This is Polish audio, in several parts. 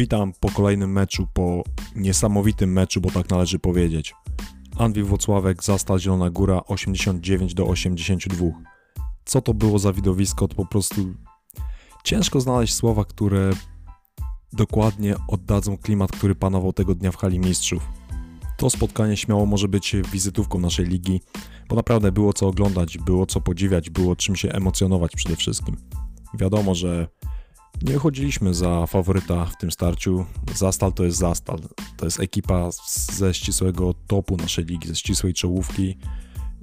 Witam po kolejnym meczu, po niesamowitym meczu, bo tak należy powiedzieć. Anwil Włocławek, Zastal Zielona Góra 89 do 82. Co to było za widowisko, to po prostu ciężko znaleźć słowa, które dokładnie oddadzą klimat, który panował tego dnia w hali mistrzów. To spotkanie śmiało może być wizytówką naszej ligi, bo naprawdę było co oglądać, było co podziwiać, było czym się emocjonować przede wszystkim. Wiadomo, że nie wychodziliśmy za faworyta w tym starciu. Zastal to jest Zastal. To jest ekipa ze ścisłego topu naszej ligi, ze ścisłej czołówki,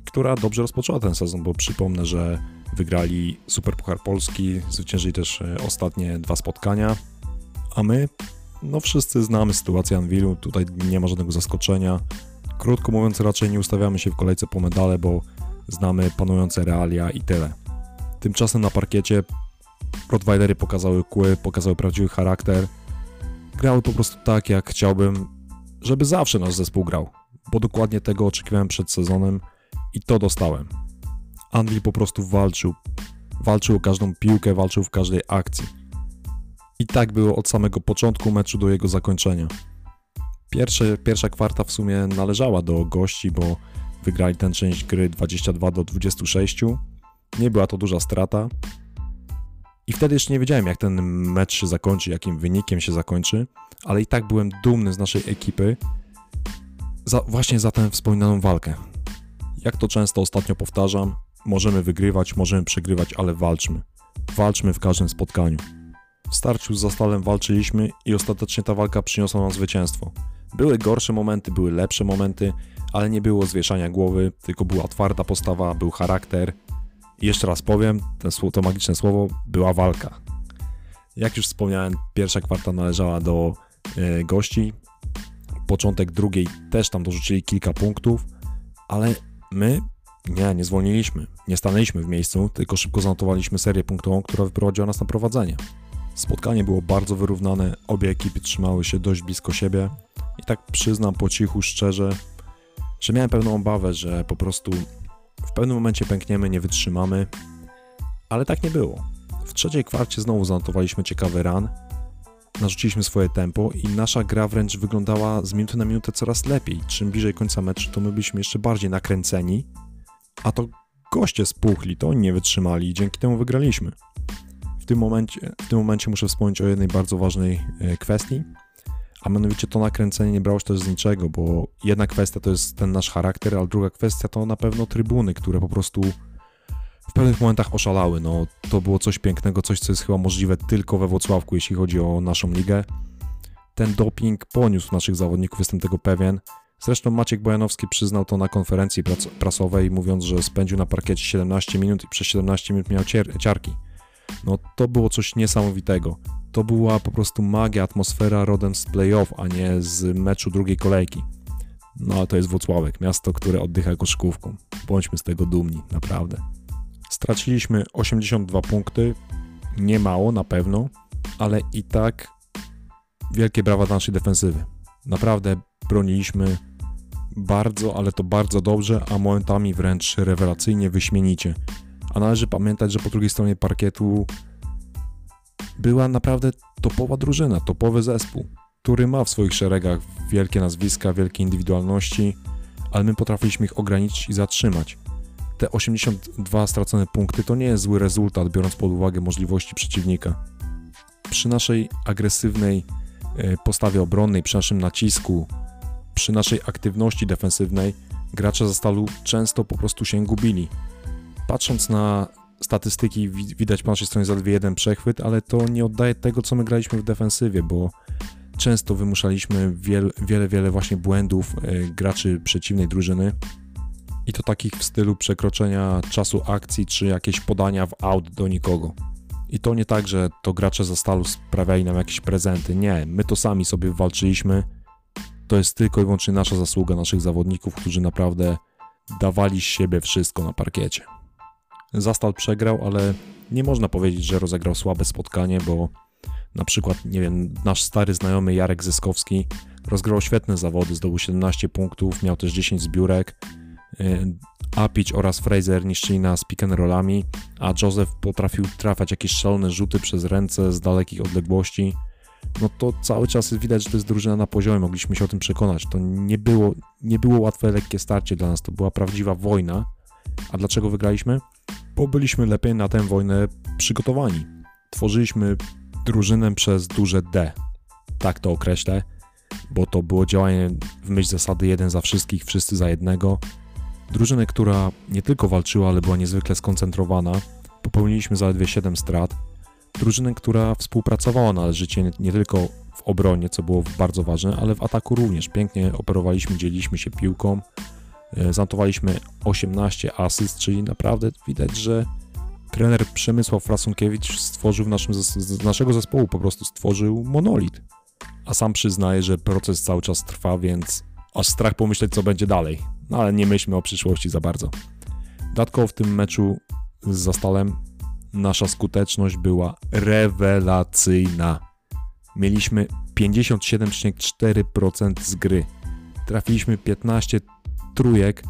która dobrze rozpoczęła ten sezon, bo przypomnę, że wygrali Superpuchar Polski, zwyciężyli też e, ostatnie dwa spotkania, a my, no wszyscy znamy sytuację Anwilu, tutaj nie ma żadnego zaskoczenia. Krótko mówiąc, raczej nie ustawiamy się w kolejce po medale, bo znamy panujące realia i tyle. Tymczasem na parkiecie Rottweilery pokazały kły, pokazały prawdziwy charakter. Grały po prostu tak, jak chciałbym, żeby zawsze nasz zespół grał, bo dokładnie tego oczekiwałem przed sezonem i to dostałem. Anvil po prostu walczył. Walczył o każdą piłkę, walczył w każdej akcji. I tak było od samego początku meczu do jego zakończenia. Pierwsze, pierwsza kwarta w sumie należała do gości, bo wygrali tę część gry 22 do 26. Nie była to duża strata, i wtedy jeszcze nie wiedziałem, jak ten mecz się zakończy, jakim wynikiem się zakończy, ale i tak byłem dumny z naszej ekipy za, właśnie za tę wspominaną walkę. Jak to często ostatnio powtarzam, możemy wygrywać, możemy przegrywać, ale walczmy. Walczmy w każdym spotkaniu. W starciu z Zastalem walczyliśmy i ostatecznie ta walka przyniosła nam zwycięstwo. Były gorsze momenty, były lepsze momenty, ale nie było zwieszania głowy, tylko była twarda postawa, był charakter, jeszcze raz powiem, to, to magiczne słowo była walka. Jak już wspomniałem, pierwsza kwarta należała do y, gości. Początek drugiej też tam dorzucili kilka punktów, ale my nie, nie zwolniliśmy. Nie stanęliśmy w miejscu, tylko szybko zanotowaliśmy serię punktową, która wyprowadziła nas na prowadzenie. Spotkanie było bardzo wyrównane, obie ekipy trzymały się dość blisko siebie i tak przyznam po cichu, szczerze, że miałem pewną obawę, że po prostu w pewnym momencie pękniemy, nie wytrzymamy, ale tak nie było. W trzeciej kwarcie znowu zanotowaliśmy ciekawy run, narzuciliśmy swoje tempo i nasza gra wręcz wyglądała z minuty na minutę coraz lepiej. Czym bliżej końca meczu, to my byliśmy jeszcze bardziej nakręceni, a to goście spuchli, to oni nie wytrzymali i dzięki temu wygraliśmy. W tym momencie, w tym momencie muszę wspomnieć o jednej bardzo ważnej e, kwestii, a mianowicie to nakręcenie nie brało się też z niczego, bo jedna kwestia to jest ten nasz charakter, a druga kwestia to na pewno trybuny, które po prostu w pewnych momentach oszalały. No, to było coś pięknego, coś, co jest chyba możliwe tylko we Włocławku, jeśli chodzi o naszą ligę. Ten doping poniósł naszych zawodników, jestem tego pewien. Zresztą Maciek Bojanowski przyznał to na konferencji prasowej, mówiąc, że spędził na parkiecie 17 minut i przez 17 minut miał ciarki. No to było coś niesamowitego to była po prostu magia, atmosfera rodem z playoff, a nie z meczu drugiej kolejki. No ale to jest Włocławek, miasto, które oddycha koszkówką. Bądźmy z tego dumni, naprawdę. Straciliśmy 82 punkty, nie mało na pewno, ale i tak wielkie brawa dla naszej defensywy. Naprawdę broniliśmy bardzo, ale to bardzo dobrze, a momentami wręcz rewelacyjnie, wyśmienicie. A należy pamiętać, że po drugiej stronie parkietu była naprawdę topowa drużyna, topowy zespół, który ma w swoich szeregach wielkie nazwiska, wielkie indywidualności, ale my potrafiliśmy ich ograniczyć i zatrzymać. Te 82 stracone punkty to nie jest zły rezultat, biorąc pod uwagę możliwości przeciwnika. Przy naszej agresywnej e, postawie obronnej, przy naszym nacisku, przy naszej aktywności defensywnej, gracze za stalu często po prostu się gubili. Patrząc na statystyki widać po naszej stronie zaledwie jeden przechwyt, ale to nie oddaje tego, co my graliśmy w defensywie, bo często wymuszaliśmy wiele, wiele, wiele właśnie błędów e, graczy przeciwnej drużyny i to takich w stylu przekroczenia czasu akcji, czy jakieś podania w out do nikogo. I to nie tak, że to gracze za stalu sprawiali nam jakieś prezenty. Nie, my to sami sobie walczyliśmy. To jest tylko i wyłącznie nasza zasługa, naszych zawodników, którzy naprawdę dawali z siebie wszystko na parkiecie. Zastal przegrał, ale nie można powiedzieć, że rozegrał słabe spotkanie, bo na przykład, nie wiem, nasz stary znajomy Jarek Zyskowski rozgrał świetne zawody, zdobył 17 punktów, miał też 10 zbiórek. Y, Apić oraz Fraser niszczyli nas pick and rollami, a Joseph potrafił trafiać jakieś szalone rzuty przez ręce z dalekich odległości. no to cały czas widać, że to jest drużyna na poziomie, mogliśmy się o tym przekonać. To nie było, nie było łatwe, lekkie starcie dla nas, to była prawdziwa wojna. A dlaczego wygraliśmy? Bo byliśmy lepiej na tę wojnę przygotowani. Tworzyliśmy drużynę przez duże D. Tak to określę, bo to było działanie w myśl zasady jeden za wszystkich, wszyscy za jednego. Drużynę, która nie tylko walczyła, ale była niezwykle skoncentrowana. Popełniliśmy zaledwie 7 strat. Drużynę, która współpracowała należycie nie, tylko w obronie, co było bardzo ważne, ale w ataku również. Pięknie operowaliśmy, dzieliliśmy się piłką. E, zanotowaliśmy 18 asyst, czyli naprawdę widać, że trener Przemysław Frasunkiewicz stworzył w naszym, z naszego zespołu po prostu stworzył monolit. A sam przyznaje, że proces cały czas trwa, więc aż strach pomyśleć, co będzie dalej. No ale nie myślmy o przyszłości za bardzo. Dodatkowo w tym meczu z Zastalem nasza skuteczność była rewelacyjna. Mieliśmy 57,4% z gry. Trafiliśmy 15 trójek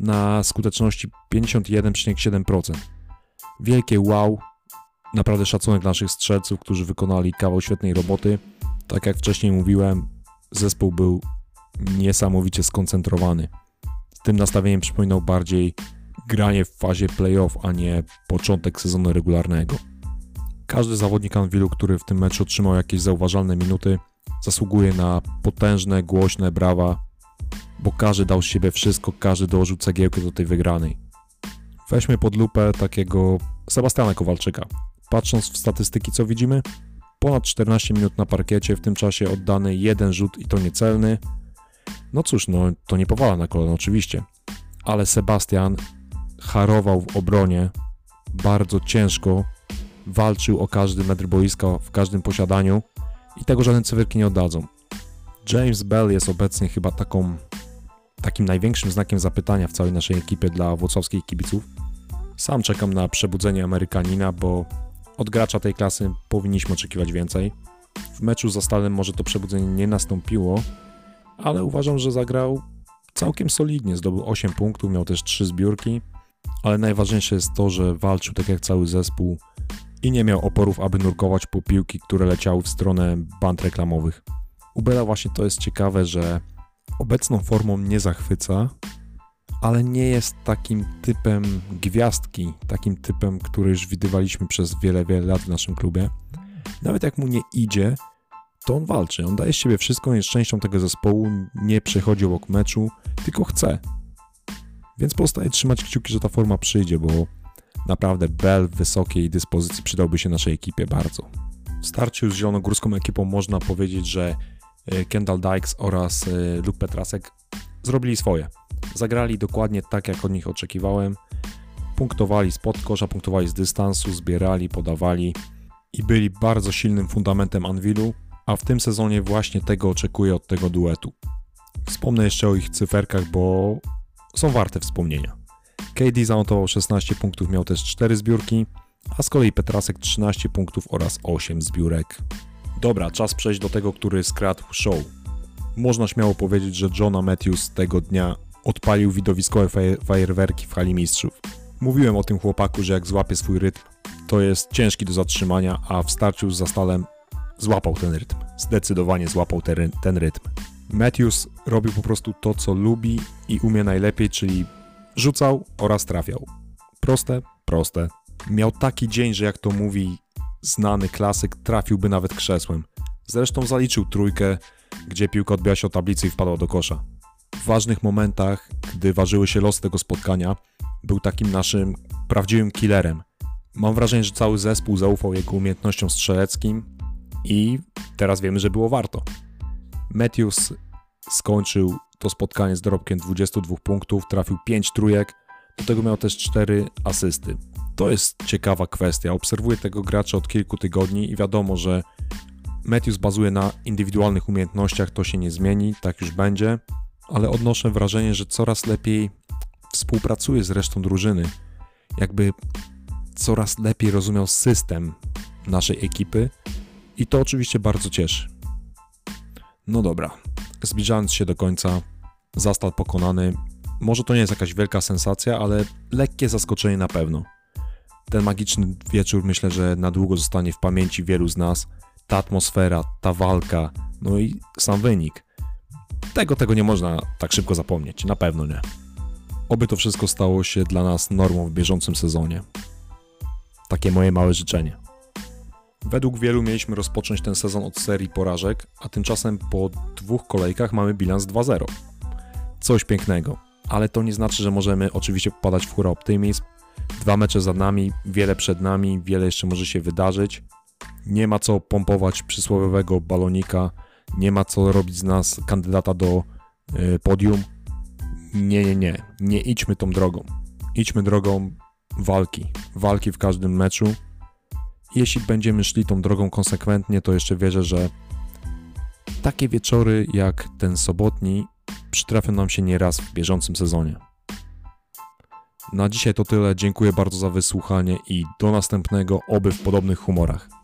na skuteczności 51,7%. Wielkie wow, naprawdę szacunek naszych strzelców, którzy wykonali kawał świetnej roboty. Tak jak wcześniej mówiłem, zespół był niesamowicie skoncentrowany. Z tym nastawieniem przypominał bardziej granie w fazie playoff, a nie początek sezonu regularnego. Każdy zawodnik Anwilu, który w tym meczu otrzymał jakieś zauważalne minuty, zasługuje na potężne, głośne brawa, bo każdy dał z siebie wszystko, każdy dołożył cegiełkę do tej wygranej. Weźmy pod lupę takiego Sebastiana Kowalczyka. Patrząc w statystyki, co widzimy? Ponad 14 minut na parkiecie, w tym czasie oddany jeden rzut i to niecelny. No cóż, no to nie powala na kolano oczywiście, ale Sebastian harował w obronie bardzo ciężko, walczył o każdy metr boiska w każdym posiadaniu i tego żadne cywilki nie oddadzą. James Bell jest obecnie chyba taką, takim największym znakiem zapytania w całej naszej ekipie dla włocławskich kibiców. Sam czekam na przebudzenie Amerykanina, bo od gracza tej klasy powinniśmy oczekiwać więcej. W meczu za Stalem może to przebudzenie nie nastąpiło, ale uważam, że zagrał całkiem solidnie. Zdobył 8 punktów, miał też 3 zbiórki, ale najważniejsze jest to, że walczył tak jak cały zespół i nie miał oporów, aby nurkować po piłki, które leciały w stronę band reklamowych. U Bela właśnie to jest ciekawe, że obecną formą nie zachwyca, ale nie jest takim typem gwiazdki, takim typem, który już widywaliśmy przez wiele, wiele lat w naszym klubie. Nawet jak mu nie idzie, to on walczy, on daje z siebie wszystko, jest częścią tego zespołu, nie przechodzi obok meczu, tylko chce. Więc pozostaje trzymać kciuki, że ta forma przyjdzie, bo naprawdę Bell w wysokiej dyspozycji przydałby się naszej ekipie bardzo. W starciu z zielonogórską ekipą można powiedzieć, że Kendall Dykes oraz e, Luke Petrasek zrobili swoje. Zagrali dokładnie tak, jak od nich oczekiwałem. Punktowali spod kosza, punktowali z dystansu, zbierali, podawali i byli bardzo silnym fundamentem Anvilu, a w tym sezonie właśnie tego oczekuję od tego duetu. Wspomnę jeszcze o ich cyferkach, bo są warte wspomnienia. KD zanotował 16 punktów, miał też 4 zbiórki, a z kolei Petrasek 13 punktów oraz 8 zbiórek. Dobra, czas przejść do tego, który skradł show. Można śmiało powiedzieć, że Johna Matthews tego dnia odpalił widowiskowe fajerwerki w hali mistrzów. Mówiłem o tym chłopaku, że jak złapie swój rytm, to jest ciężki do zatrzymania, a w starciu z Zastalem złapał ten rytm. Zdecydowanie złapał ten, ten rytm. Matthews robił po prostu to, co lubi i umie najlepiej, czyli rzucał oraz trafiał. Proste, proste. Miał taki dzień, że jak to mówi znany klasyk, trafiłby nawet krzesłem. Zresztą zaliczył trójkę, gdzie piłka odbiła się o tablicy i wpadła do kosza. W ważnych momentach, gdy ważyły się losy tego spotkania, był takim naszym prawdziwym killerem. Mam wrażenie, że cały zespół zaufał jego umiejętnościom strzeleckim i teraz wiemy, że było warto. Matthews skończył to spotkanie z dorobkiem 22 punktów, trafił 5 trójek, do tego miał też 4 asysty. To jest ciekawa kwestia. Obserwuję tego gracza od kilku tygodni i wiadomo, że Matthews bazuje na indywidualnych umiejętnościach, to się nie zmieni, tak już będzie, ale odnoszę wrażenie, że coraz lepiej współpracuje z resztą drużyny. Jakby coraz lepiej rozumiał system naszej ekipy i to oczywiście bardzo cieszy. No dobra, zbliżając się do końca, Zastal pokonany. Może to nie jest jakaś wielka sensacja, ale lekkie zaskoczenie na pewno. Ten magiczny wieczór myślę, że na długo zostanie w pamięci wielu z nas. ta atmosfera, ta walka, no i sam wynik. Tego, tego nie można tak szybko zapomnieć, na pewno nie. Oby to wszystko stało się dla nas normą w bieżącym sezonie. Takie moje małe życzenie. Według wielu mieliśmy rozpocząć ten sezon od serii porażek, a tymczasem po dwóch kolejkach mamy bilans 2-0. Coś pięknego, ale to nie znaczy, że możemy oczywiście popadać w hura optymizm. Dwa mecze za nami, wiele przed nami, wiele jeszcze może się wydarzyć. Nie ma co pompować przysłowiowego balonika, nie ma co robić z nas kandydata do y, podium. Nie, nie, nie, nie idźmy tą drogą. Idźmy drogą walki, walki w każdym meczu. Jeśli będziemy szli tą drogą konsekwentnie, to jeszcze wierzę, że takie wieczory jak ten sobotni przytrafią nam się nieraz w bieżącym sezonie. Na dzisiaj to tyle. Dziękuję bardzo za wysłuchanie i do następnego, oby w podobnych humorach.